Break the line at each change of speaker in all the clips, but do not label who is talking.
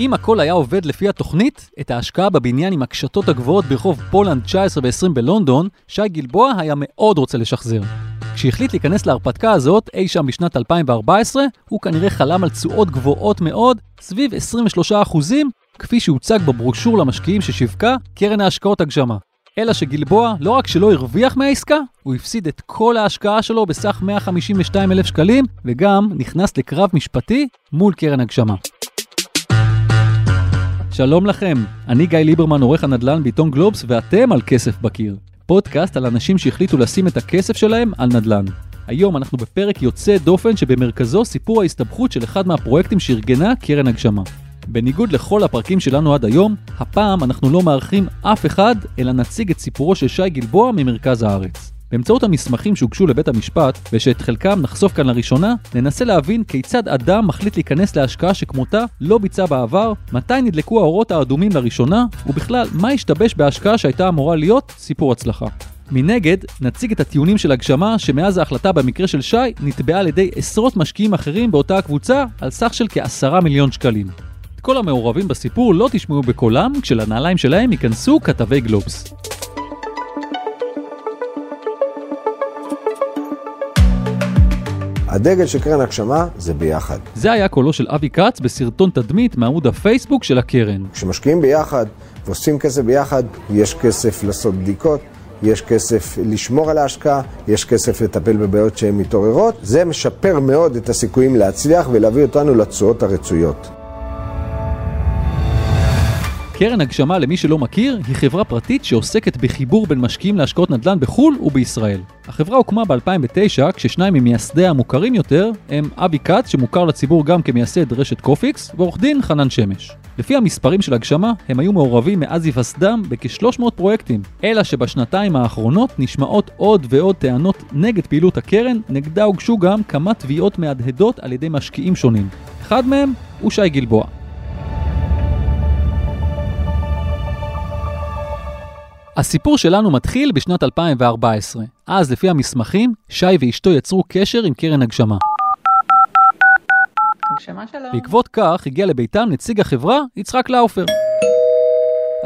אם הכל היה עובד לפי התוכנית, את ההשקעה בבניין עם הקשתות הגבוהות ברחוב פולנד 19 ו-20 בלונדון, שי גלבוע היה מאוד רוצה לשחזר. כשהחליט להיכנס להרפתקה הזאת, אי שם בשנת 2014, הוא כנראה חלם על תשואות גבוהות מאוד, סביב 23%, כפי שהוצג בברושור למשקיעים ששיווקה קרן ההשקעות הגשמה. אלא שגלבוע לא רק שלא הרוויח מהעסקה, הוא הפסיד את כל ההשקעה שלו בסך 152 אלף שקלים, וגם נכנס לקרב משפטי מול קרן הגשמה. שלום לכם, אני גיא ליברמן, עורך הנדל"ן בעיתון גלובס, ואתם על כסף בקיר. פודקאסט על אנשים שהחליטו לשים את הכסף שלהם על נדל"ן. היום אנחנו בפרק יוצא דופן שבמרכזו סיפור ההסתבכות של אחד מהפרויקטים שארגנה קרן הגשמה. בניגוד לכל הפרקים שלנו עד היום, הפעם אנחנו לא מארחים אף אחד, אלא נציג את סיפורו של שי גלבוע ממרכז הארץ. באמצעות המסמכים שהוגשו לבית המשפט, ושאת חלקם נחשוף כאן לראשונה, ננסה להבין כיצד אדם מחליט להיכנס להשקעה שכמותה לא ביצע בעבר, מתי נדלקו האורות האדומים לראשונה, ובכלל, מה השתבש בהשקעה שהייתה אמורה להיות סיפור הצלחה. מנגד, נציג את הטיעונים של הגשמה שמאז ההחלטה במקרה של שי נתבעה על ידי עשרות משקיעים אחרים באותה הקבוצה על סך של כעשרה מיליון שקלים. את כל המעורבים בסיפור לא תשמעו בקולם כשלנעליים שלהם ייכנסו כתבי גלובס.
הדגל של קרן הגשמה זה ביחד.
זה היה קולו של אבי כץ בסרטון תדמית מעמוד הפייסבוק של הקרן.
כשמשקיעים ביחד ועושים כסף ביחד, יש כסף לעשות בדיקות, יש כסף לשמור על ההשקעה, יש כסף לטפל בבעיות שהן מתעוררות. זה משפר מאוד את הסיכויים להצליח ולהביא אותנו לתשואות הרצויות.
קרן הגשמה, למי שלא מכיר, היא חברה פרטית שעוסקת בחיבור בין משקיעים להשקעות נדל"ן בחו"ל ובישראל. החברה הוקמה ב-2009, כששניים ממייסדיה המוכרים יותר הם אבי כץ, שמוכר לציבור גם כמייסד רשת קופיקס, ועורך דין חנן שמש. לפי המספרים של הגשמה, הם היו מעורבים מאז היווסדם בכ-300 פרויקטים, אלא שבשנתיים האחרונות נשמעות עוד ועוד טענות נגד פעילות הקרן, נגדה הוגשו גם כמה תביעות מהדהדות על ידי משקיעים שונים. אחד מהם הוא שי גלבוע. הסיפור שלנו מתחיל בשנת 2014. אז, לפי המסמכים, שי ואשתו יצרו קשר עם קרן הגשמה.
הגשמה שלו.
בעקבות כך הגיע לביתם נציג החברה, יצחק לאופר.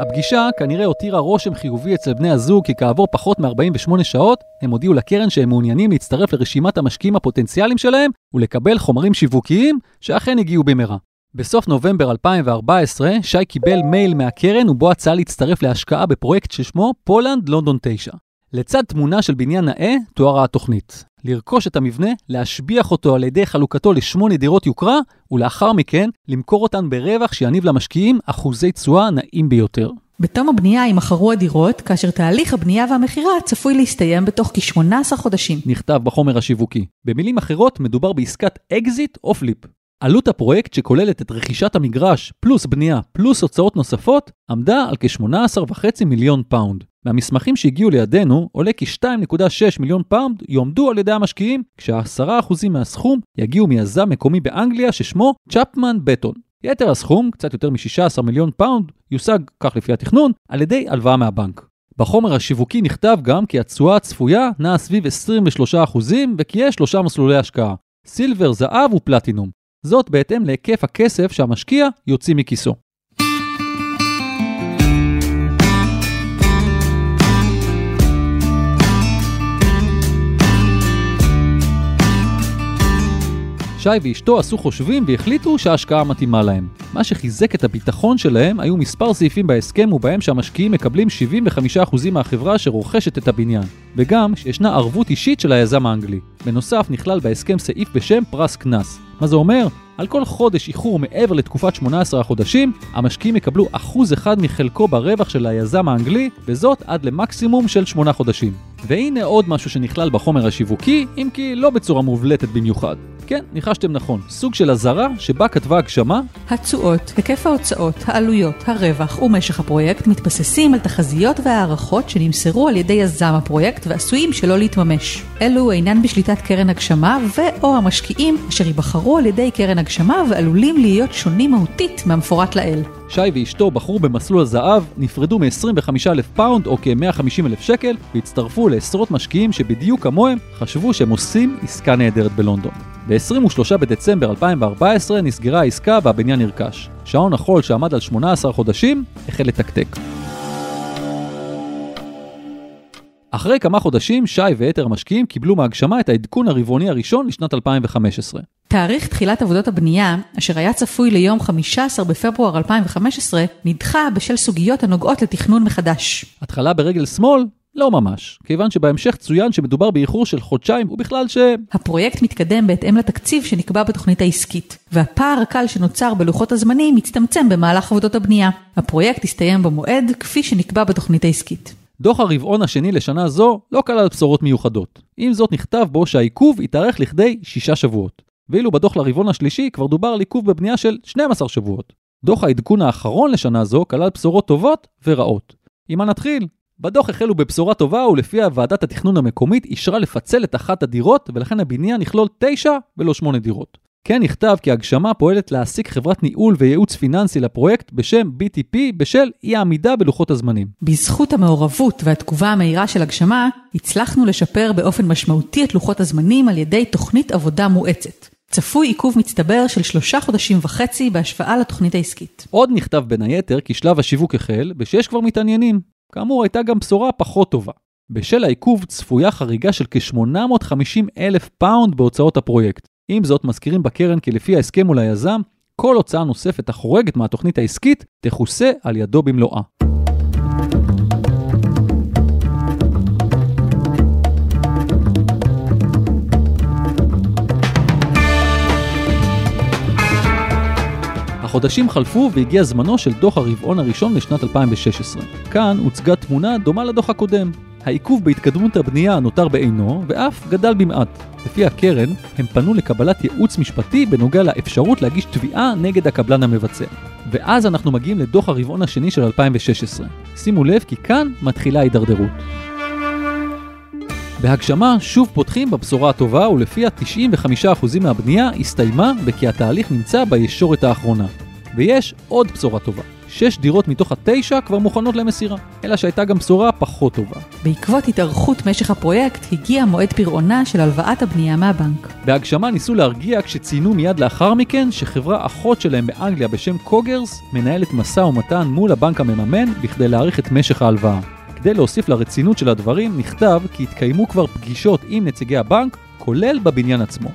הפגישה כנראה הותירה רושם חיובי אצל בני הזוג כי כעבור פחות מ-48 שעות הם הודיעו לקרן שהם מעוניינים להצטרף לרשימת המשקיעים הפוטנציאליים שלהם ולקבל חומרים שיווקיים שאכן הגיעו במהרה. בסוף נובמבר 2014, שי קיבל מייל מהקרן ובו הצעה להצטרף להשקעה בפרויקט ששמו פולנד לונדון 9. לצד תמונה של בניין נאה, תוארה התוכנית. לרכוש את המבנה, להשביח אותו על ידי חלוקתו לשמונה דירות יוקרה, ולאחר מכן, למכור אותן ברווח שיניב למשקיעים אחוזי תשואה נאים ביותר.
בתום הבנייה יימכרו הדירות, כאשר תהליך הבנייה והמכירה צפוי להסתיים בתוך כ-18 חודשים.
נכתב בחומר השיווקי. במילים אחרות, מדובר בעסקת אקזיט או פליפ. עלות הפרויקט שכוללת את רכישת המגרש פלוס בנייה פלוס הוצאות נוספות עמדה על כ-18.5 מיליון פאונד. מהמסמכים שהגיעו לידינו עולה כי 2.6 מיליון פאונד יועמדו על ידי המשקיעים, כשה-10% מהסכום יגיעו מיזם מקומי באנגליה ששמו צ'פמן בטון. יתר הסכום, קצת יותר מ-16 מיליון פאונד, יושג, כך לפי התכנון, על ידי הלוואה מהבנק. בחומר השיווקי נכתב גם כי התשואה הצפויה נעה סביב 23% וכי יש שלושה מסלולי השקעה, סילבר, זהב ופלטינום. זאת בהתאם להיקף הכסף שהמשקיע יוציא מכיסו. שי ואשתו עשו חושבים והחליטו שההשקעה מתאימה להם. מה שחיזק את הביטחון שלהם היו מספר סעיפים בהסכם ובהם שהמשקיעים מקבלים 75% מהחברה שרוכשת את הבניין, וגם שישנה ערבות אישית של היזם האנגלי. בנוסף נכלל בהסכם סעיף בשם פרס קנס. מה זה אומר? על כל חודש איחור מעבר לתקופת 18 החודשים, המשקיעים יקבלו אחוז אחד מחלקו ברווח של היזם האנגלי, וזאת עד למקסימום של 8 חודשים. והנה עוד משהו שנכלל בחומר השיווקי, אם כי לא בצורה מובלטת במיוחד. כן, ניחשתם נכון, סוג של אזהרה שבה כתבה הגשמה
התשואות, היקף ההוצאות, העלויות, הרווח ומשך הפרויקט מתבססים על תחזיות והערכות שנמסרו על ידי יזם הפרויקט ועשויים שלא להתממש. אלו אינן בשליטת קרן הגשמה ו/או המשקיעים אשר ייבחרו על ידי קרן הגשמה ועלולים להיות שונים מהותית מהמפורט לעיל.
שי ואשתו בחרו במסלול הזהב, נפרדו מ-25,000 פאונד או כ-150,000 שקל והצטרפו לעשרות משקיעים שבדיוק כמוהם חשבו שהם עושים עסקה נהדרת בלונדון. ב-23 בדצמבר 2014 נסגרה העסקה והבניין נרכש. שעון החול שעמד על 18 חודשים החל לתקתק. אחרי כמה חודשים, שי ויתר המשקיעים קיבלו מהגשמה את העדכון הרבעוני הראשון לשנת 2015.
תאריך תחילת עבודות הבנייה, אשר היה צפוי ליום 15 בפברואר 2015, נדחה בשל סוגיות הנוגעות לתכנון מחדש.
התחלה ברגל שמאל? לא ממש, כיוון שבהמשך צוין שמדובר באיחור של חודשיים, ובכלל ש...
הפרויקט מתקדם בהתאם לתקציב שנקבע בתוכנית העסקית, והפער הקל שנוצר בלוחות הזמנים מצטמצם במהלך עבודות הבנייה. הפרויקט הסתיים במועד כפי שנקבע בתוכנית העסקית.
דוח הרבעון השני לשנה זו לא כלל בשורות מיוחדות. עם זאת נכתב בו שהעיכוב יתארך לכדי שישה שבועות. ואילו בדוח לרבעון השלישי כבר דובר על עיכוב בבנייה של 12 שבועות. דוח העדכון האחרון לשנה זו כלל בשורות טובות ורעות. עם מה נתחיל? בדוח החלו בבשורה טובה ולפיה ועדת התכנון המקומית אישרה לפצל את אחת הדירות ולכן הבניין יכלול 9 ולא 8 דירות. כן נכתב כי הגשמה פועלת להעסיק חברת ניהול וייעוץ פיננסי לפרויקט בשם BTP בשל אי העמידה בלוחות הזמנים.
בזכות המעורבות והתגובה המהירה של הגשמה, הצלחנו לשפר באופן משמעותי את לוחות הזמנים על ידי תוכנית עבודה מואצת. צפוי עיכוב מצטבר של שלושה חודשים וחצי בהשוואה לתוכנית העסקית.
עוד נכתב בין היתר כי שלב השיווק החל ושיש כבר מתעניינים. כאמור, הייתה גם בשורה פחות טובה. בשל העיכוב צפויה חריגה של כ-850 אלף פאונד בהוצאות הפרויקט. עם זאת, מזכירים בקרן כי לפי ההסכם מול היזם, כל הוצאה נוספת החורגת מהתוכנית העסקית תכוסה על ידו במלואה. החודשים חלפו והגיע זמנו של דוח הרבעון הראשון לשנת 2016. כאן הוצגה תמונה דומה לדוח הקודם. העיכוב בהתקדמות הבנייה נותר בעינו, ואף גדל במעט. לפי הקרן, הם פנו לקבלת ייעוץ משפטי בנוגע לאפשרות להגיש תביעה נגד הקבלן המבצע. ואז אנחנו מגיעים לדוח הרבעון השני של 2016. שימו לב כי כאן מתחילה ההידרדרות. בהגשמה שוב פותחים בבשורה הטובה ולפיה 95% מהבנייה הסתיימה וכי התהליך נמצא בישורת האחרונה. ויש עוד בשורה טובה. שש דירות מתוך התשע כבר מוכנות למסירה, אלא שהייתה גם בשורה פחות טובה.
בעקבות התארכות משך הפרויקט, הגיע מועד פירעונה של הלוואת הבנייה מהבנק.
בהגשמה ניסו להרגיע כשציינו מיד לאחר מכן שחברה אחות שלהם באנגליה בשם קוגרס מנהלת משא ומתן מול הבנק המממן בכדי להאריך את משך ההלוואה. כדי להוסיף לרצינות של הדברים, נכתב כי התקיימו כבר פגישות עם נציגי הבנק, כולל בבניין עצמו.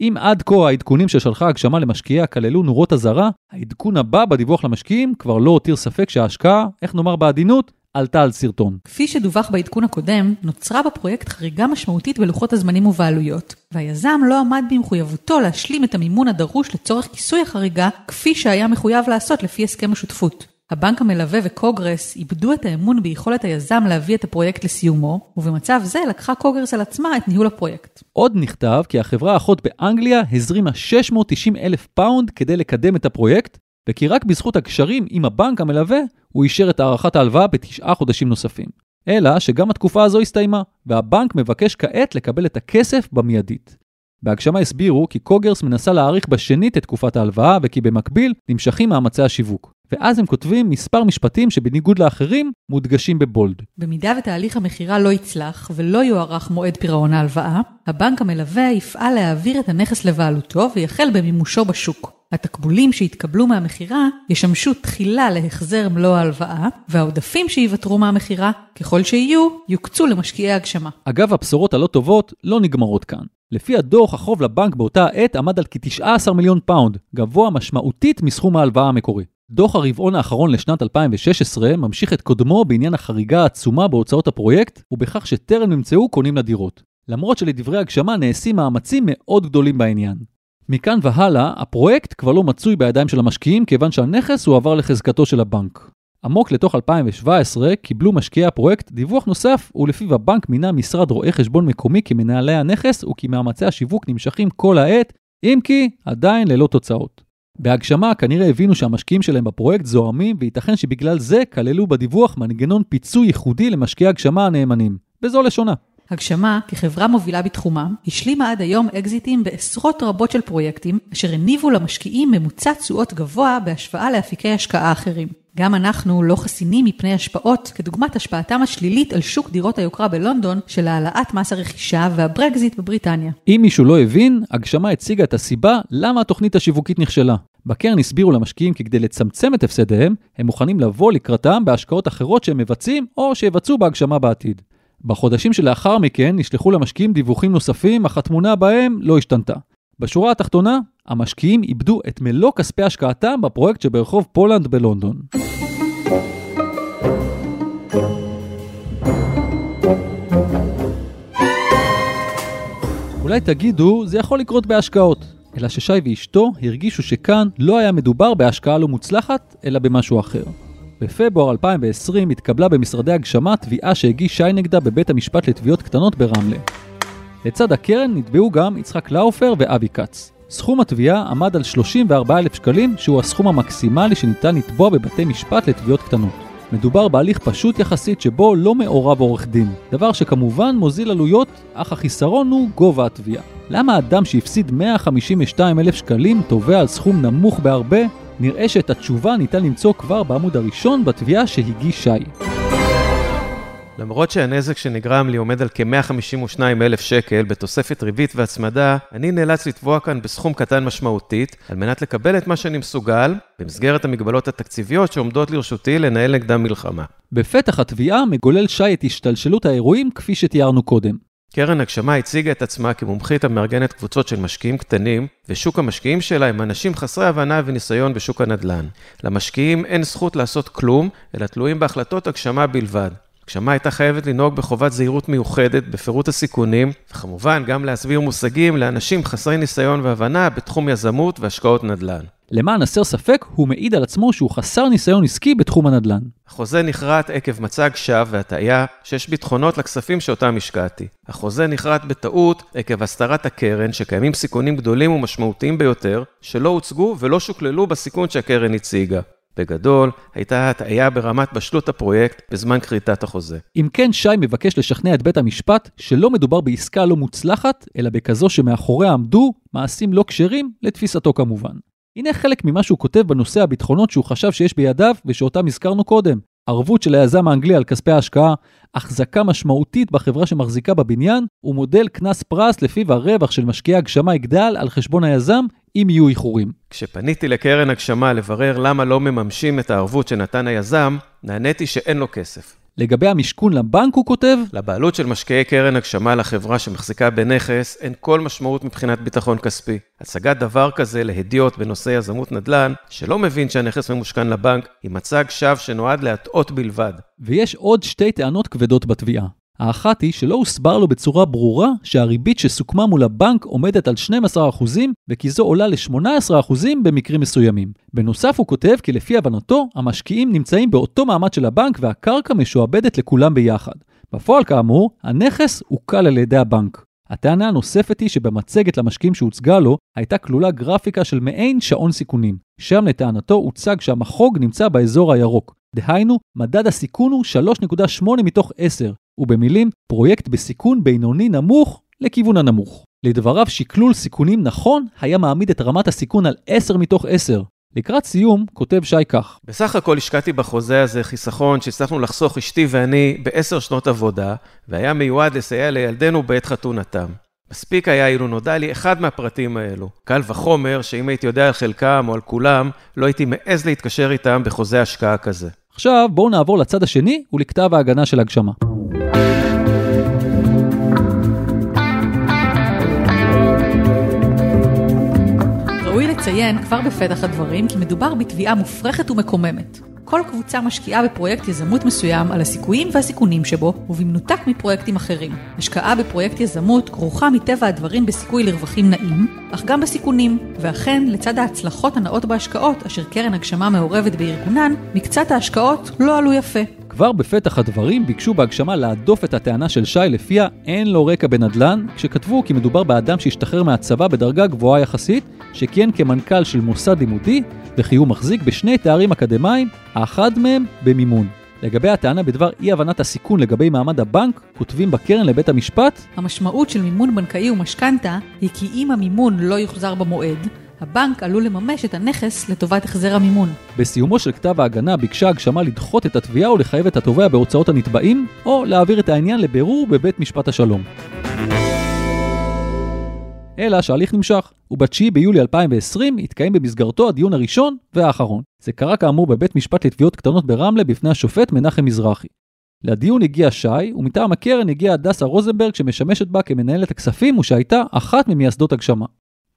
אם עד כה העדכונים ששלחה הגשמה למשקיעיה כללו נורות אזהרה, העדכון הבא בדיווח למשקיעים כבר לא הותיר ספק שההשקעה, איך נאמר בעדינות, עלתה על סרטון.
כפי שדווח בעדכון הקודם, נוצרה בפרויקט חריגה משמעותית בלוחות הזמנים ובעלויות, והיזם לא עמד במחויבותו להשלים את המימון הדרוש לצורך כיסוי החריגה, כפי שהיה מחויב לעשות לפי הסכם השותפות. הבנק המלווה וקוגרס איבדו את האמון ביכולת היזם להביא את הפרויקט לסיומו, ובמצב זה לקחה קוגרס על עצמה את ניהול הפרויקט.
עוד נכתב כי החברה האחות באנגליה הזרימה 690 אלף פאונד כדי לקדם את הפרויקט, וכי רק בזכות הקשרים עם הבנק המלווה, הוא אישר את הארכת ההלוואה בתשעה חודשים נוספים. אלא שגם התקופה הזו הסתיימה, והבנק מבקש כעת לקבל את הכסף במיידית. בהגשמה הסבירו כי קוגרס מנסה להאריך בשנית את תקופת ההלוואה וכי במקביל נמשכים מאמצי השיווק. ואז הם כותבים מספר משפטים שבניגוד לאחרים מודגשים בבולד.
במידה ותהליך המכירה לא יצלח ולא יוארך מועד פירעון ההלוואה, הבנק המלווה יפעל להעביר את הנכס לבעלותו ויחל במימושו בשוק. התקבולים שיתקבלו מהמכירה ישמשו תחילה להחזר מלוא ההלוואה, והעודפים שייוותרו מהמכירה, ככל שיהיו, יוקצו למשקיעי הגשמה.
אגב, הבשורות הלא טובות לא נגמרות כאן. לפי הדוח, החוב לבנק באותה העת עמד על כ-19 מיליון פאונד, גבוה משמעותית מסכום ההלוואה המקורי. דוח הרבעון האחרון לשנת 2016 ממשיך את קודמו בעניין החריגה העצומה בהוצאות הפרויקט, ובכך שטרם נמצאו קונים לדירות. למרות שלדברי הגשמה נעשים מאמצים מאוד גדולים בעניין. מכאן והלאה, הפרויקט כבר לא מצוי בידיים של המשקיעים כיוון שהנכס הועבר לחזקתו של הבנק. עמוק לתוך 2017 קיבלו משקיעי הפרויקט דיווח נוסף ולפיו הבנק מינה משרד רואה חשבון מקומי כמנהלי הנכס וכי מאמצי השיווק נמשכים כל העת, אם כי עדיין ללא תוצאות. בהגשמה כנראה הבינו שהמשקיעים שלהם בפרויקט זוהמים וייתכן שבגלל זה כללו בדיווח מנגנון פיצוי ייחודי למשקיעי הגשמה הנאמנים. וזו לשונה.
הגשמה, כחברה מובילה בתחומה, השלימה עד היום אקזיטים בעשרות רבות של פרויקטים, אשר הניבו למשקיעים ממוצע תשואות גבוה בהשוואה לאפיקי השקעה אחרים. גם אנחנו לא חסינים מפני השפעות, כדוגמת השפעתם השלילית על שוק דירות היוקרה בלונדון, של העלאת מס הרכישה והברקזיט בבריטניה.
אם מישהו לא הבין, הגשמה הציגה את הסיבה למה התוכנית השיווקית נכשלה. בקרן הסבירו למשקיעים כי כדי לצמצם את הפסדיהם, הם מוכנים לבוא לקראתם בהשקעות אחרות שהם מבצעים או שיבצעו בהגשמה בעתיד. בחודשים שלאחר מכן נשלחו למשקיעים דיווחים נוספים, אך התמונה בהם לא השתנתה. בשורה התחתונה, המשקיעים איבדו את מלוא כספי השקעתם בפרויקט שברחוב פולנד בלונדון. אולי תגידו, זה יכול לקרות בהשקעות. אלא ששי ואשתו הרגישו שכאן לא היה מדובר בהשקעה לא מוצלחת, אלא במשהו אחר. בפברואר 2020 התקבלה במשרדי הגשמה תביעה שהגיש שי נגדה בבית המשפט לתביעות קטנות ברמלה. לצד הקרן נתבעו גם יצחק לאופר ואבי כץ. סכום התביעה עמד על 34,000 שקלים, שהוא הסכום המקסימלי שניתן לתבוע בבתי משפט לתביעות קטנות. מדובר בהליך פשוט יחסית שבו לא מעורב עורך דין, דבר שכמובן מוזיל עלויות, אך החיסרון הוא גובה התביעה. למה אדם שהפסיד 152 אלף שקלים תובע על סכום נמוך בהרבה? נראה שאת התשובה ניתן למצוא כבר בעמוד הראשון בתביעה שהגיש שי.
למרות שהנזק שנגרם לי עומד על כ-152 אלף שקל בתוספת ריבית והצמדה, אני נאלץ לתבוע כאן בסכום קטן משמעותית, על מנת לקבל את מה שאני מסוגל, במסגרת המגבלות התקציביות שעומדות לרשותי לנהל נגדם מלחמה.
בפתח התביעה מגולל שי את השתלשלות האירועים כפי שתיארנו קודם.
קרן הגשמה הציגה את עצמה כמומחית המארגנת קבוצות של משקיעים קטנים, ושוק המשקיעים שלה הם אנשים חסרי הבנה וניסיון בשוק הנדל"ן. למשקיעים אין זכות לעשות כלום, אלא תלויים בהחלטות הגשמה בלבד. הגשמה הייתה חייבת לנהוג בחובת זהירות מיוחדת בפירוט הסיכונים, וכמובן גם להסביר מושגים לאנשים חסרי ניסיון והבנה בתחום יזמות והשקעות נדל"ן.
למען הסר ספק, הוא מעיד על עצמו שהוא חסר ניסיון עסקי בתחום הנדל"ן.
החוזה נכרת עקב מצג שווא והטעיה שיש ביטחונות לכספים שאותם השקעתי. החוזה נכרת בטעות עקב הסתרת הקרן שקיימים סיכונים גדולים ומשמעותיים ביותר שלא הוצגו ולא שוקללו בסיכון שהקרן הציגה. בגדול, הייתה הטעיה ברמת בשלות הפרויקט בזמן כריתת החוזה.
אם כן, שי מבקש לשכנע את בית המשפט שלא מדובר בעסקה לא מוצלחת, אלא בכזו שמאחוריה עמדו מעשים לא כשרים, לתפיסתו כמובן. הנה חלק ממה שהוא כותב בנושא הביטחונות שהוא חשב שיש בידיו ושאותם הזכרנו קודם. ערבות של היזם האנגלי על כספי ההשקעה, החזקה משמעותית בחברה שמחזיקה בבניין, ומודל קנס פרס לפיו הרווח של משקיעי הגשמה יגדל על חשבון היזם אם יהיו איחורים.
כשפניתי לקרן הגשמה לברר למה לא מממשים את הערבות שנתן היזם, נעניתי שאין לו כסף.
לגבי המשכון לבנק הוא כותב,
לבעלות של משקיעי קרן הגשמה לחברה שמחזיקה בנכס אין כל משמעות מבחינת ביטחון כספי. הצגת דבר כזה להדיוט בנושא יזמות נדל"ן, שלא מבין שהנכס ממושכן לבנק, היא מצג שווא שנועד להטעות בלבד.
ויש עוד שתי טענות כבדות בתביעה. האחת היא שלא הוסבר לו בצורה ברורה שהריבית שסוכמה מול הבנק עומדת על 12% וכי זו עולה ל-18% במקרים מסוימים. בנוסף הוא כותב כי לפי הבנתו, המשקיעים נמצאים באותו מעמד של הבנק והקרקע משועבדת לכולם ביחד. בפועל כאמור, הנכס עוקל על ידי הבנק. הטענה הנוספת היא שבמצגת למשקיעים שהוצגה לו, הייתה כלולה גרפיקה של מעין שעון סיכונים. שם לטענתו הוצג שהמחוג נמצא באזור הירוק. דהיינו, מדד הסיכון הוא 3.8 מתוך 10, ובמילים, פרויקט בסיכון בינוני נמוך לכיוון הנמוך. לדבריו, שקלול סיכונים נכון היה מעמיד את רמת הסיכון על 10 מתוך 10. לקראת סיום, כותב שי כך:
בסך הכל השקעתי בחוזה הזה חיסכון שהצלחנו לחסוך אשתי ואני בעשר שנות עבודה, והיה מיועד לסייע לילדינו בעת חתונתם. מספיק היה אילו נודע לי אחד מהפרטים האלו. קל וחומר שאם הייתי יודע על חלקם או על כולם, לא הייתי מעז להתקשר איתם בחוזה השקעה כזה.
עכשיו בואו נעבור לצד השני ולכתב ההגנה של הגשמה.
ראוי לציין כבר בפתח הדברים כי מדובר בתביעה מופרכת ומקוממת. כל קבוצה משקיעה בפרויקט יזמות מסוים על הסיכויים והסיכונים שבו, ובמנותק מפרויקטים אחרים. השקעה בפרויקט יזמות כרוכה מטבע הדברים בסיכוי לרווחים נעים, אך גם בסיכונים, ואכן, לצד ההצלחות הנאות בהשקעות, אשר קרן הגשמה מעורבת בארגונן, מקצת ההשקעות לא עלו יפה.
כבר בפתח הדברים ביקשו בהגשמה להדוף את הטענה של שי לפיה אין לו רקע בנדל"ן, כשכתבו כי מדובר באדם שהשתחרר מהצבא בדרגה גבוהה יחסית, שכיהן כמנכ"ל של מוסד לימודי, וכי הוא מחזיק בשני תארים אקדמיים, האחד מהם במימון. לגבי הטענה בדבר אי הבנת הסיכון לגבי מעמד הבנק, כותבים בקרן לבית המשפט
המשמעות של מימון בנקאי ומשכנתה היא כי אם המימון לא יוחזר במועד, הבנק עלול לממש את הנכס לטובת החזר המימון.
בסיומו של כתב ההגנה ביקשה הגשמה לדחות את התביעה ולחייב את התובע בהוצאות הנתבעים, או להעביר את העניין לבירור בבית משפט השלום. אלא שההליך נמשך, וב-9 ביולי 2020 התקיים במסגרתו הדיון הראשון והאחרון. זה קרה כאמור בבית משפט לתביעות קטנות ברמלה בפני השופט מנחם מזרחי. לדיון הגיע שי, ומטעם הקרן הגיעה הדסה רוזנברג שמשמשת בה כמנהלת הכספים ושהייתה אחת ממייסדות הגשמה.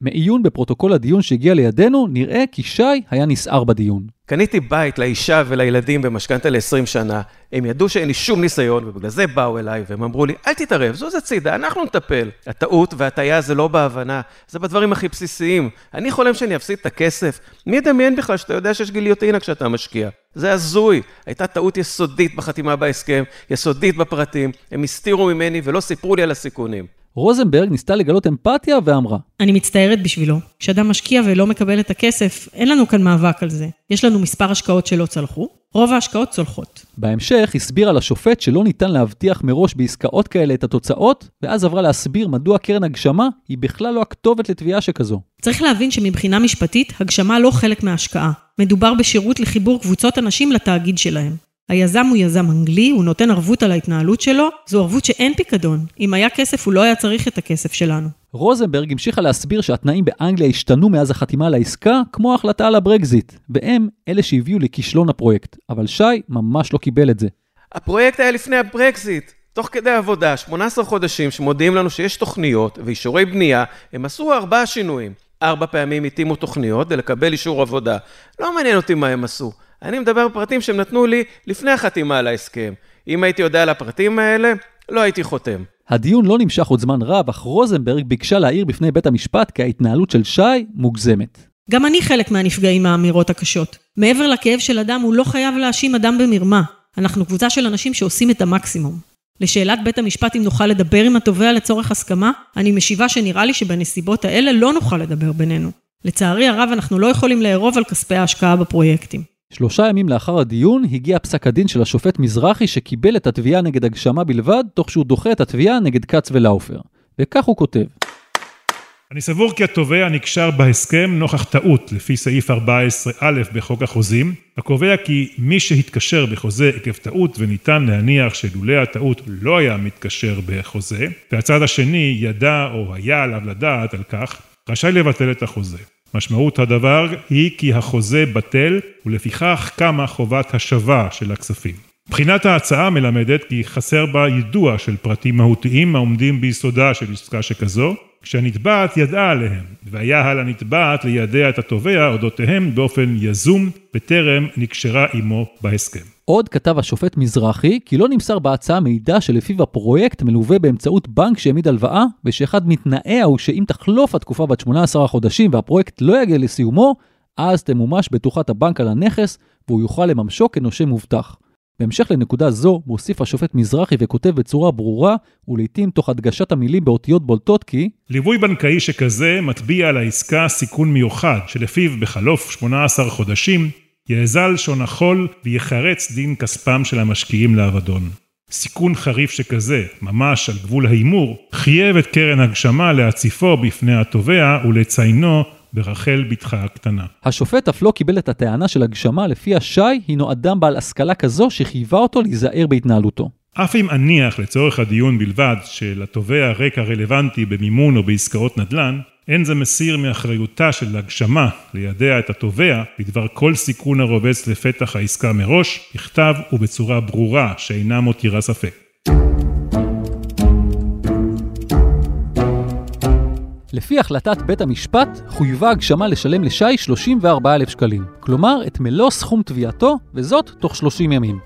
מעיון בפרוטוקול הדיון שהגיע לידינו, נראה כי שי היה נסער בדיון.
קניתי בית לאישה ולילדים במשכנתה ל-20 שנה. הם ידעו שאין לי שום ניסיון, ובגלל זה באו אליי, והם אמרו לי, אל תתערב, זוז הצידה, אנחנו נטפל. הטעות וההטעיה זה לא בהבנה, זה בדברים הכי בסיסיים. אני חולם שאני אפסיד את הכסף. מי ידמיין בכלל שאתה יודע שיש גיליוטינה כשאתה משקיע? זה הזוי. הייתה טעות יסודית בחתימה בהסכם, יסודית בפרטים. הם הסתירו ממני ולא סיפרו לי על הסיכונים.
רוזנברג ניסתה לגלות אמפתיה ואמרה,
אני מצטערת בשבילו. כשאדם משקיע ולא מקבל את הכסף, אין לנו כאן מאבק על זה. יש לנו מספר השקעות שלא צלחו, רוב ההשקעות צולחות.
בהמשך הסבירה לשופט שלא ניתן להבטיח מראש בעסקאות כאלה את התוצאות, ואז עברה להסביר מדוע קרן הגשמה היא בכלל לא הכתובת לתביעה שכזו.
צריך להבין שמבחינה משפטית, הגשמה לא חלק מההשקעה. מדובר בשירות לחיבור קבוצות אנשים לתאגיד שלהם. היזם הוא יזם אנגלי, הוא נותן ערבות על ההתנהלות שלו, זו ערבות שאין פיקדון. אם היה כסף, הוא לא היה צריך את הכסף שלנו.
רוזנברג המשיכה להסביר שהתנאים באנגליה השתנו מאז החתימה על העסקה, כמו ההחלטה על הברקזיט, והם אלה שהביאו לכישלון הפרויקט. אבל שי ממש לא קיבל את זה.
הפרויקט היה לפני הברקזיט. תוך כדי עבודה, 18 חודשים שמודיעים לנו שיש תוכניות ואישורי בנייה, הם עשו ארבעה שינויים. ארבע פעמים התאימו תוכניות ולקבל אישור עבודה. לא מעניין אותי מה הם עשו. אני מדבר בפרטים שהם נתנו לי לפני החתימה על ההסכם. אם הייתי יודע על הפרטים האלה, לא הייתי חותם.
הדיון לא נמשך עוד זמן רב, אך רוזנברג ביקשה להעיר בפני בית המשפט כי ההתנהלות של שי מוגזמת.
גם אני חלק מהנפגעים מהאמירות הקשות. מעבר לכאב של אדם, הוא לא חייב להאשים אדם במרמה. אנחנו קבוצה של אנשים שעושים את המקסימום. לשאלת בית המשפט אם נוכל לדבר עם התובע לצורך הסכמה, אני משיבה שנראה לי שבנסיבות האלה לא נוכל לדבר בינינו. לצערי הרב, אנחנו לא יכולים לערוב על כספי ההשקעה בפרויקטים.
שלושה ימים לאחר הדיון הגיע פסק הדין של השופט מזרחי שקיבל את התביעה נגד הגשמה בלבד, תוך שהוא דוחה את התביעה נגד כץ ולאופר. וכך הוא כותב:
אני סבור כי התובע נקשר בהסכם נוכח טעות לפי סעיף 14א בחוק החוזים, הקובע כי מי שהתקשר בחוזה עקב טעות וניתן להניח שלולא הטעות לא היה מתקשר בחוזה, והצד השני ידע או היה עליו לדעת על כך, רשאי לבטל את החוזה. משמעות הדבר היא כי החוזה בטל ולפיכך קמה חובת השבה של הכספים. בחינת ההצעה מלמדת כי חסר בה יידוע של פרטים מהותיים העומדים ביסודה של עסקה שכזו, כשהנתבעת ידעה עליהם, והיה על הנתבעת לידע את התובע אודותיהם באופן יזום, בטרם נקשרה עמו בהסכם.
עוד כתב השופט מזרחי כי לא נמסר בהצעה מידע שלפיו הפרויקט מלווה באמצעות בנק שהעמיד הלוואה, ושאחד מתנאיה הוא שאם תחלוף התקופה בת 18 החודשים והפרויקט לא יגיע לסיומו, אז תמומש בטוחת הבנק על הנכס, והוא יוכל לממשו כנושה מובטח. בהמשך לנקודה זו, מוסיף השופט מזרחי וכותב בצורה ברורה, ולעיתים תוך הדגשת המילים באותיות בולטות כי
ליווי בנקאי שכזה מטביע על העסקה סיכון מיוחד, שלפיו בחלוף 18 חודשים יאזל שון החול ויחרץ דין כספם של המשקיעים לאבדון. סיכון חריף שכזה, ממש על גבול ההימור, חייב את קרן הגשמה להציפו בפני התובע ולציינו ברחל בתך הקטנה.
השופט אף לא קיבל את הטענה של הגשמה לפיה שי הינו אדם בעל השכלה כזו שחייבה אותו להיזהר בהתנהלותו.
אף אם אניח לצורך הדיון בלבד שלתובע רקע רלוונטי במימון או בעסקאות נדל"ן, אין זה מסיר מאחריותה של הגשמה לידע את התובע בדבר כל סיכון הרובץ לפתח העסקה מראש, בכתב ובצורה ברורה שאינה מותירה ספק.
לפי החלטת בית המשפט, חויבה הגשמה לשלם לשי 34,000 שקלים. כלומר, את מלוא סכום תביעתו, וזאת תוך 30 ימים.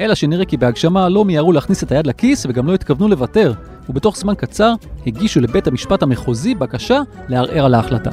אלא שנראה כי בהגשמה לא מיהרו להכניס את היד לכיס וגם לא התכוונו לוותר, ובתוך זמן קצר הגישו לבית המשפט המחוזי בקשה לערער על ההחלטה.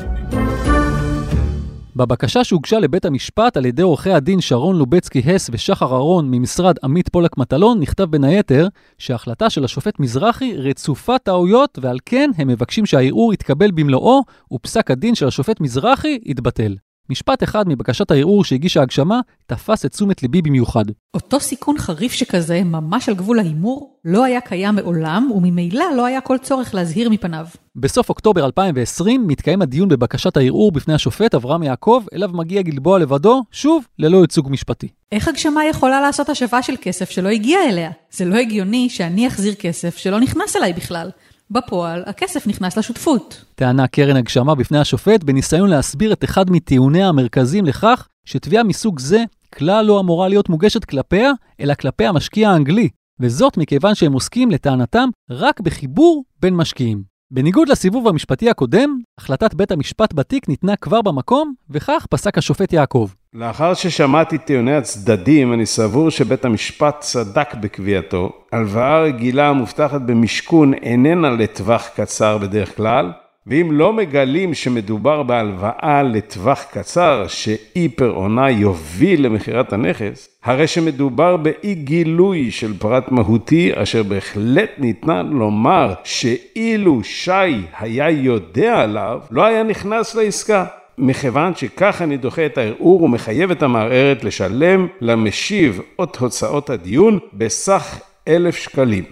בבקשה שהוגשה לבית המשפט על ידי עורכי הדין שרון לובצקי הס ושחר אהרון ממשרד עמית פולק מטלון נכתב בין היתר שההחלטה של השופט מזרחי רצופה טעויות ועל כן הם מבקשים שהערעור יתקבל במלואו ופסק הדין של השופט מזרחי יתבטל. משפט אחד מבקשת הערעור שהגישה הגשמה תפס את תשומת ליבי במיוחד.
אותו סיכון חריף שכזה, ממש על גבול ההימור, לא היה קיים מעולם, וממילא לא היה כל צורך להזהיר מפניו.
בסוף אוקטובר 2020 מתקיים הדיון בבקשת הערעור בפני השופט אברהם יעקב, אליו מגיע גלבוע לבדו, שוב, ללא ייצוג משפטי.
איך הגשמה יכולה לעשות השבה של כסף שלא הגיע אליה? זה לא הגיוני שאני אחזיר כסף שלא נכנס אליי בכלל. בפועל, הכסף נכנס לשותפות.
טענה קרן הגשמה בפני השופט בניסיון להסביר את אחד מטיעוניה המרכזיים לכך שתביעה מסוג זה כלל לא אמורה להיות מוגשת כלפיה, אלא כלפי המשקיע האנגלי, וזאת מכיוון שהם עוסקים לטענתם רק בחיבור בין משקיעים. בניגוד לסיבוב המשפטי הקודם, החלטת בית המשפט בתיק ניתנה כבר במקום, וכך פסק השופט יעקב.
לאחר ששמעתי טיעוני הצדדים, אני סבור שבית המשפט צדק בקביעתו. הלוואה רגילה המובטחת במשכון איננה לטווח קצר בדרך כלל, ואם לא מגלים שמדובר בהלוואה לטווח קצר, שאי פירעונה יוביל למכירת הנכס, הרי שמדובר באי גילוי של פרט מהותי, אשר בהחלט ניתנה לומר שאילו שי היה יודע עליו, לא היה נכנס לעסקה. מכיוון שכך אני דוחה את הערעור ומחייב את המערערת לשלם למשיב את הוצאות הדיון בסך אלף שקלים.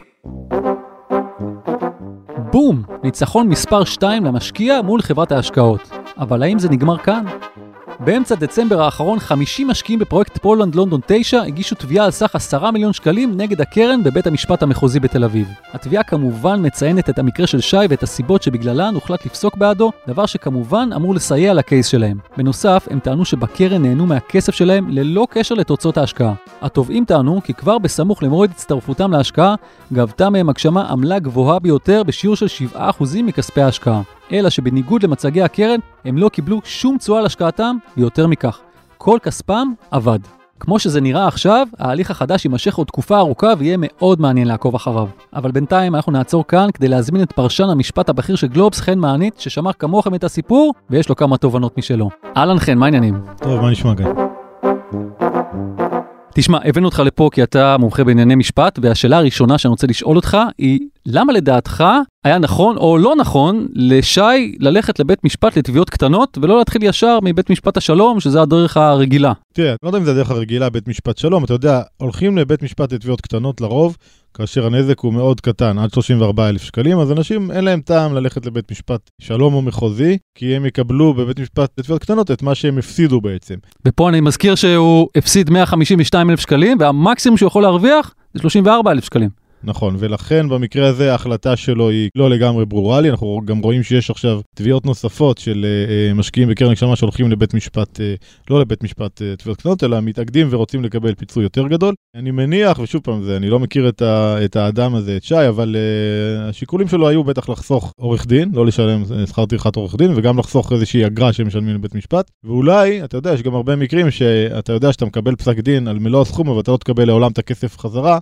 בום! ניצחון מספר 2 למשקיע מול חברת ההשקעות. אבל האם זה נגמר כאן? באמצע דצמבר האחרון 50 משקיעים בפרויקט פולנד לונדון 9 הגישו תביעה על סך 10 מיליון שקלים נגד הקרן בבית המשפט המחוזי בתל אביב. התביעה כמובן מציינת את המקרה של שי ואת הסיבות שבגללן הוחלט לפסוק בעדו, דבר שכמובן אמור לסייע לקייס שלהם. בנוסף, הם טענו שבקרן נהנו מהכסף שלהם ללא קשר לתוצאות ההשקעה. התובעים טענו כי כבר בסמוך למועד הצטרפותם להשקעה, גבתה מהם הגשמה עמלה גבוהה ביותר בשיעור של 7% מכספי ההשקעה. אלא שבניגוד למצגי הקרן, הם לא קיבלו שום תשואה על השקעתם, ויותר מכך, כל כספם אבד. כמו שזה נראה עכשיו, ההליך החדש יימשך עוד תקופה ארוכה ויהיה מאוד מעניין לעקוב אחריו. אבל בינתיים אנחנו נעצור כאן כדי להזמין את פרשן המשפט הבכיר של גלובס, חן מענית, ששמע כמוכם את הסיפור, ויש לו כמה תובנות משלו. אהלן חן, מה העניינים?
טוב, מה נשמע כאן?
תשמע, הבאנו אותך לפה כי אתה מומחה בענייני משפט, והשאלה הראשונה שאני רוצה לשאול אותך היא, למה לדעתך היה נכון או לא נכון לשי ללכת לבית משפט לתביעות קטנות ולא להתחיל ישר מבית משפט השלום, שזה הדרך הרגילה?
תראה, אני לא יודע אם זה הדרך הרגילה, בית משפט שלום, אתה יודע, הולכים לבית משפט לתביעות קטנות לרוב, כאשר הנזק הוא מאוד קטן, עד 34 אלף שקלים, אז אנשים אין להם טעם ללכת לבית משפט שלום או מחוזי, כי הם יקבלו בבית משפט לתביעות קטנות את מה שהם הפסידו בעצם.
ופה אני מזכיר שהוא הפסיד 152 אלף שקלים, והמקסימום שהוא יכול להרוויח זה 34 אלף שקלים.
נכון, ולכן במקרה הזה ההחלטה שלו היא לא לגמרי ברורה לי, אנחנו גם רואים שיש עכשיו תביעות נוספות של uh, משקיעים בקרן הגשמה שהולכים לבית משפט, uh, לא לבית משפט uh, תביעות קטנות, אלא מתאגדים ורוצים לקבל פיצוי יותר גדול. אני מניח, ושוב פעם, זה, אני לא מכיר את, ה, את האדם הזה, את שי, אבל uh, השיקולים שלו היו בטח לחסוך עורך דין, לא לשלם שכר טרחת עורך דין, וגם לחסוך איזושהי אגרה שהם משלמים לבית משפט. ואולי, אתה יודע, יש גם הרבה מקרים שאתה יודע שאתה מקבל פסק דין על מלוא הסכום, אבל אתה לא תקבל לעולם את הכסף חזרה.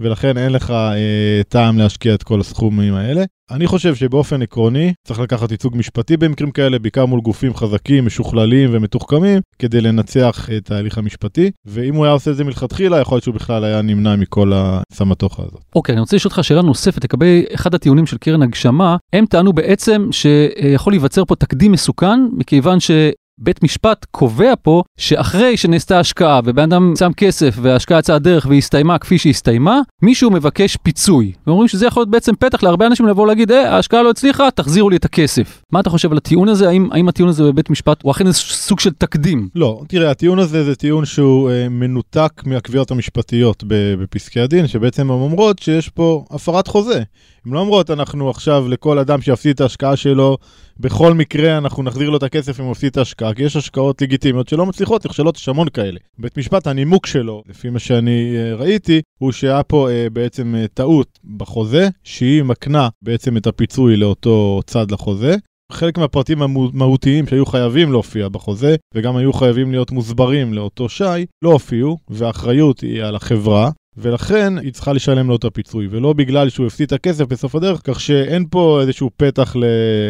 ולכן אין לך אה, טעם להשקיע את כל הסכומים האלה. אני חושב שבאופן עקרוני צריך לקחת ייצוג משפטי במקרים כאלה, בעיקר מול גופים חזקים, משוכללים ומתוחכמים, כדי לנצח את ההליך המשפטי, ואם הוא היה עושה את זה מלכתחילה, יכול להיות שהוא בכלל היה נמנע מכל הסמטוחה הזאת.
אוקיי, okay, אני רוצה לשאול אותך שאלה נוספת לגבי אחד הטיעונים של קרן הגשמה. הם טענו בעצם שיכול להיווצר פה תקדים מסוכן, מכיוון ש... בית משפט קובע פה שאחרי שנעשתה השקעה ובן אדם שם כסף וההשקעה יצאה דרך והסתיימה כפי שהסתיימה, מישהו מבקש פיצוי. ואומרים שזה יכול להיות בעצם פתח להרבה אנשים לבוא להגיד, אה, ההשקעה לא הצליחה, תחזירו לי את הכסף. מה אתה חושב על הטיעון הזה? האם, האם הטיעון הזה בבית משפט הוא אכן סוג של תקדים?
לא, תראה, הטיעון הזה זה טיעון שהוא אה, מנותק מהקביעות המשפטיות בפסקי הדין, שבעצם הן אומרות שיש פה הפרת חוזה. הן לא אומרות, אנחנו עכשיו לכל אדם שיפסיד את ההשקעה שלו, בכל מקרה אנחנו נחזיר לו את הכסף אם הוא מפסיד את ההשקעה, כי יש השקעות לגיטימיות שלא מצליחות, נכשלות, יש המון כאלה. בית משפט, הנימוק שלו, לפי מה שאני uh, ראיתי, הוא שהיה פה uh, בעצם uh, טעות בחוזה, שהיא מקנה בעצם את הפיצוי לאותו צד לחוזה. חלק מהפרטים המהותיים שהיו חייבים להופיע בחוזה, וגם היו חייבים להיות מוסברים לאותו שי, לא הופיעו, והאחריות היא על החברה, ולכן היא צריכה לשלם לו את הפיצוי, ולא בגלל שהוא הפסיד את הכסף בסוף הדרך, כך שאין פה איזשהו פתח, ל...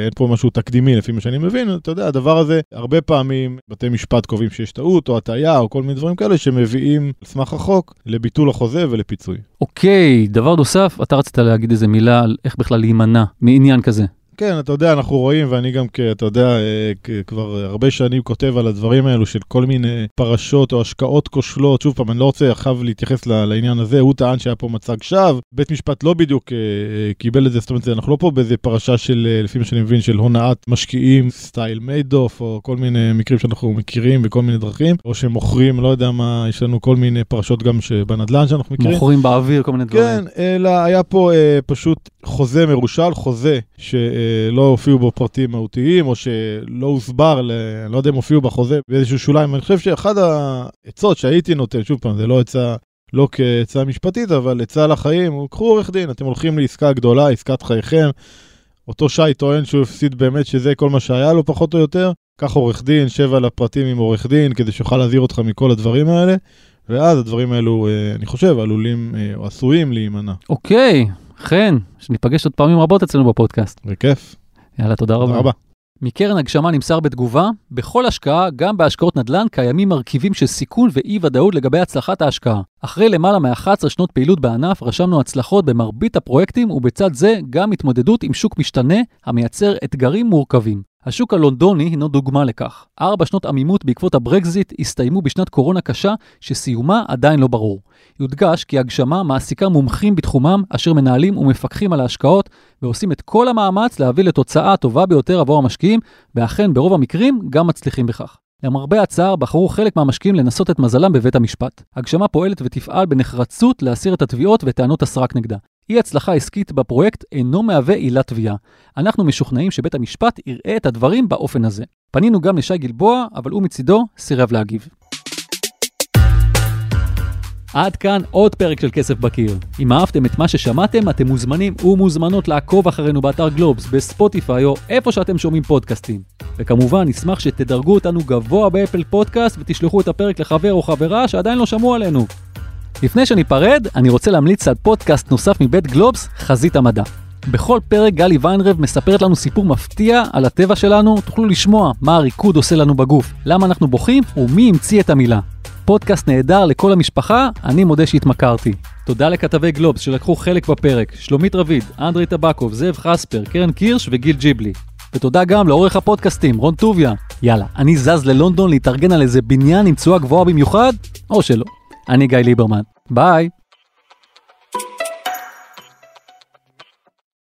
אין פה משהו תקדימי לפי מה שאני מבין, אתה יודע, הדבר הזה, הרבה פעמים בתי משפט קובעים שיש טעות או הטעיה או כל מיני דברים כאלה שמביאים על סמך החוק לביטול החוזה ולפיצוי.
אוקיי, דבר נוסף, אתה רצית להגיד איזה מילה על איך בכלל להימנע מעניין כזה.
כן, אתה יודע, אנחנו רואים, ואני גם, אתה יודע, אה, כבר הרבה שנים כותב על הדברים האלו של כל מיני פרשות או השקעות כושלות. שוב פעם, אני לא רוצה עכשיו להתייחס לעניין הזה, הוא טען שהיה פה מצג שווא, בית משפט לא בדיוק אה, אה, קיבל את זה, זאת אומרת, אנחנו לא פה באיזה פרשה של, לפי מה שאני מבין, של הונאת משקיעים, סטייל מיידוף, או כל מיני מקרים שאנחנו מכירים בכל מיני דרכים, או שמוכרים, לא יודע מה, יש לנו כל מיני פרשות גם שבנדל"ן שאנחנו מכירים.
מוכרים באוויר כל מיני דברים.
כן, אלא היה פה פשוט חוזה מרושל, חוזה שלא הופיעו בו פרטים מהותיים, או שלא הוסבר, ל- אני לא יודע אם הופיעו בחוזה באיזשהו שוליים. אני חושב שאחד העצות שהייתי נותן, שוב פעם, זה לא עצה, לא כעצה משפטית, אבל עצה לחיים, הוא קחו עורך דין, אתם הולכים לעסקה גדולה, עסקת חייכם. אותו שי טוען שהוא הפסיד באמת שזה כל מה שהיה לו, פחות או יותר. קח עורך דין, שב על הפרטים עם עורך דין, כדי שיוכל להזהיר אותך מכל הדברים האלה. ואז הדברים האלו, אה, אני חושב, עלולים אה, או עשויים להימנע.
אוקיי, חן, שניפגש עוד פעמים רבות אצלנו בפודקאסט.
בכיף.
יאללה, תודה רבה.
תודה רבה.
מקרן הגשמה נמסר בתגובה, בכל השקעה, גם בהשקעות נדל"ן, קיימים מרכיבים של סיכון ואי ודאות לגבי הצלחת ההשקעה. אחרי למעלה מ-11 שנות פעילות בענף, רשמנו הצלחות במרבית הפרויקטים, ובצד זה גם התמודדות עם שוק משתנה, המייצר אתגרים מורכבים. השוק הלונדוני הינו דוגמה לכך. ארבע שנות עמימות בעקבות הברקזיט הסתיימו בשנת קורונה קשה, שסיומה עדיין לא ברור. יודגש כי הגשמה מעסיקה מומחים בתחומם, אשר מנהלים ומפקחים על ההשקעות, ועושים את כל המאמץ להביא לתוצאה הטובה ביותר עבור המשקיעים, ואכן ברוב המקרים גם מצליחים בכך. למרבה הצער, בחרו חלק מהמשקיעים לנסות את מזלם בבית המשפט. הגשמה פועלת ותפעל בנחרצות להסיר את התביעות וטענות הסרק נגדה. אי הצלחה עסקית בפרויקט אינו מהווה עילת תביעה. אנחנו משוכנעים שבית המשפט יראה את הדברים באופן הזה. פנינו גם לשי גלבוע, אבל הוא מצידו סירב להגיב. עד כאן עוד פרק של כסף בקיר. אם אהבתם את מה ששמעתם, אתם מוזמנים ומוזמנות לעקוב אחרינו באתר גלובס, בספוטיפיי או איפה שאתם שומעים פודקאסטים. וכמובן, נשמח שתדרגו אותנו גבוה באפל פודקאסט ותשלחו את הפרק לחבר או חברה שעדיין לא שמעו עלינו. לפני שניפרד, אני רוצה להמליץ על פודקאסט נוסף מבית גלובס, חזית המדע. בכל פרק גלי ויינרב מספרת לנו סיפור מפתיע על הטבע שלנו, תוכלו לשמוע מה הריקוד עושה לנו בגוף, למה אנחנו בוכים ומי המציא את המילה. פודקאסט נהדר לכל המשפחה, אני מודה שהתמכרתי. תודה לכתבי גלובס שלקחו חלק בפרק, שלומית רביד, אנדרי טבקוב, זאב חספר, קרן קירש וגיל ג'יבלי. ותודה גם לעורך הפודקאסטים, רון טוביה. יאללה, אני זז ללונדון להתארגן על איזה בניין עם תשואה גבוהה במיוחד, או שלא. אני גיא ליברמן. ביי.